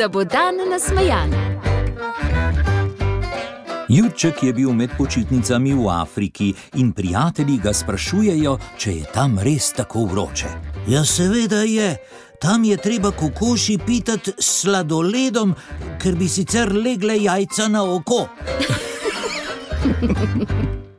da bo dan nasmejan. Jurček je bil med počitnicami v Afriki in prijatelji ga sprašujejo, če je tam res tako vroče. Ja, seveda je. Tam je treba kokoši pitati s sladoledom, ker bi sicer legle jajca na oko.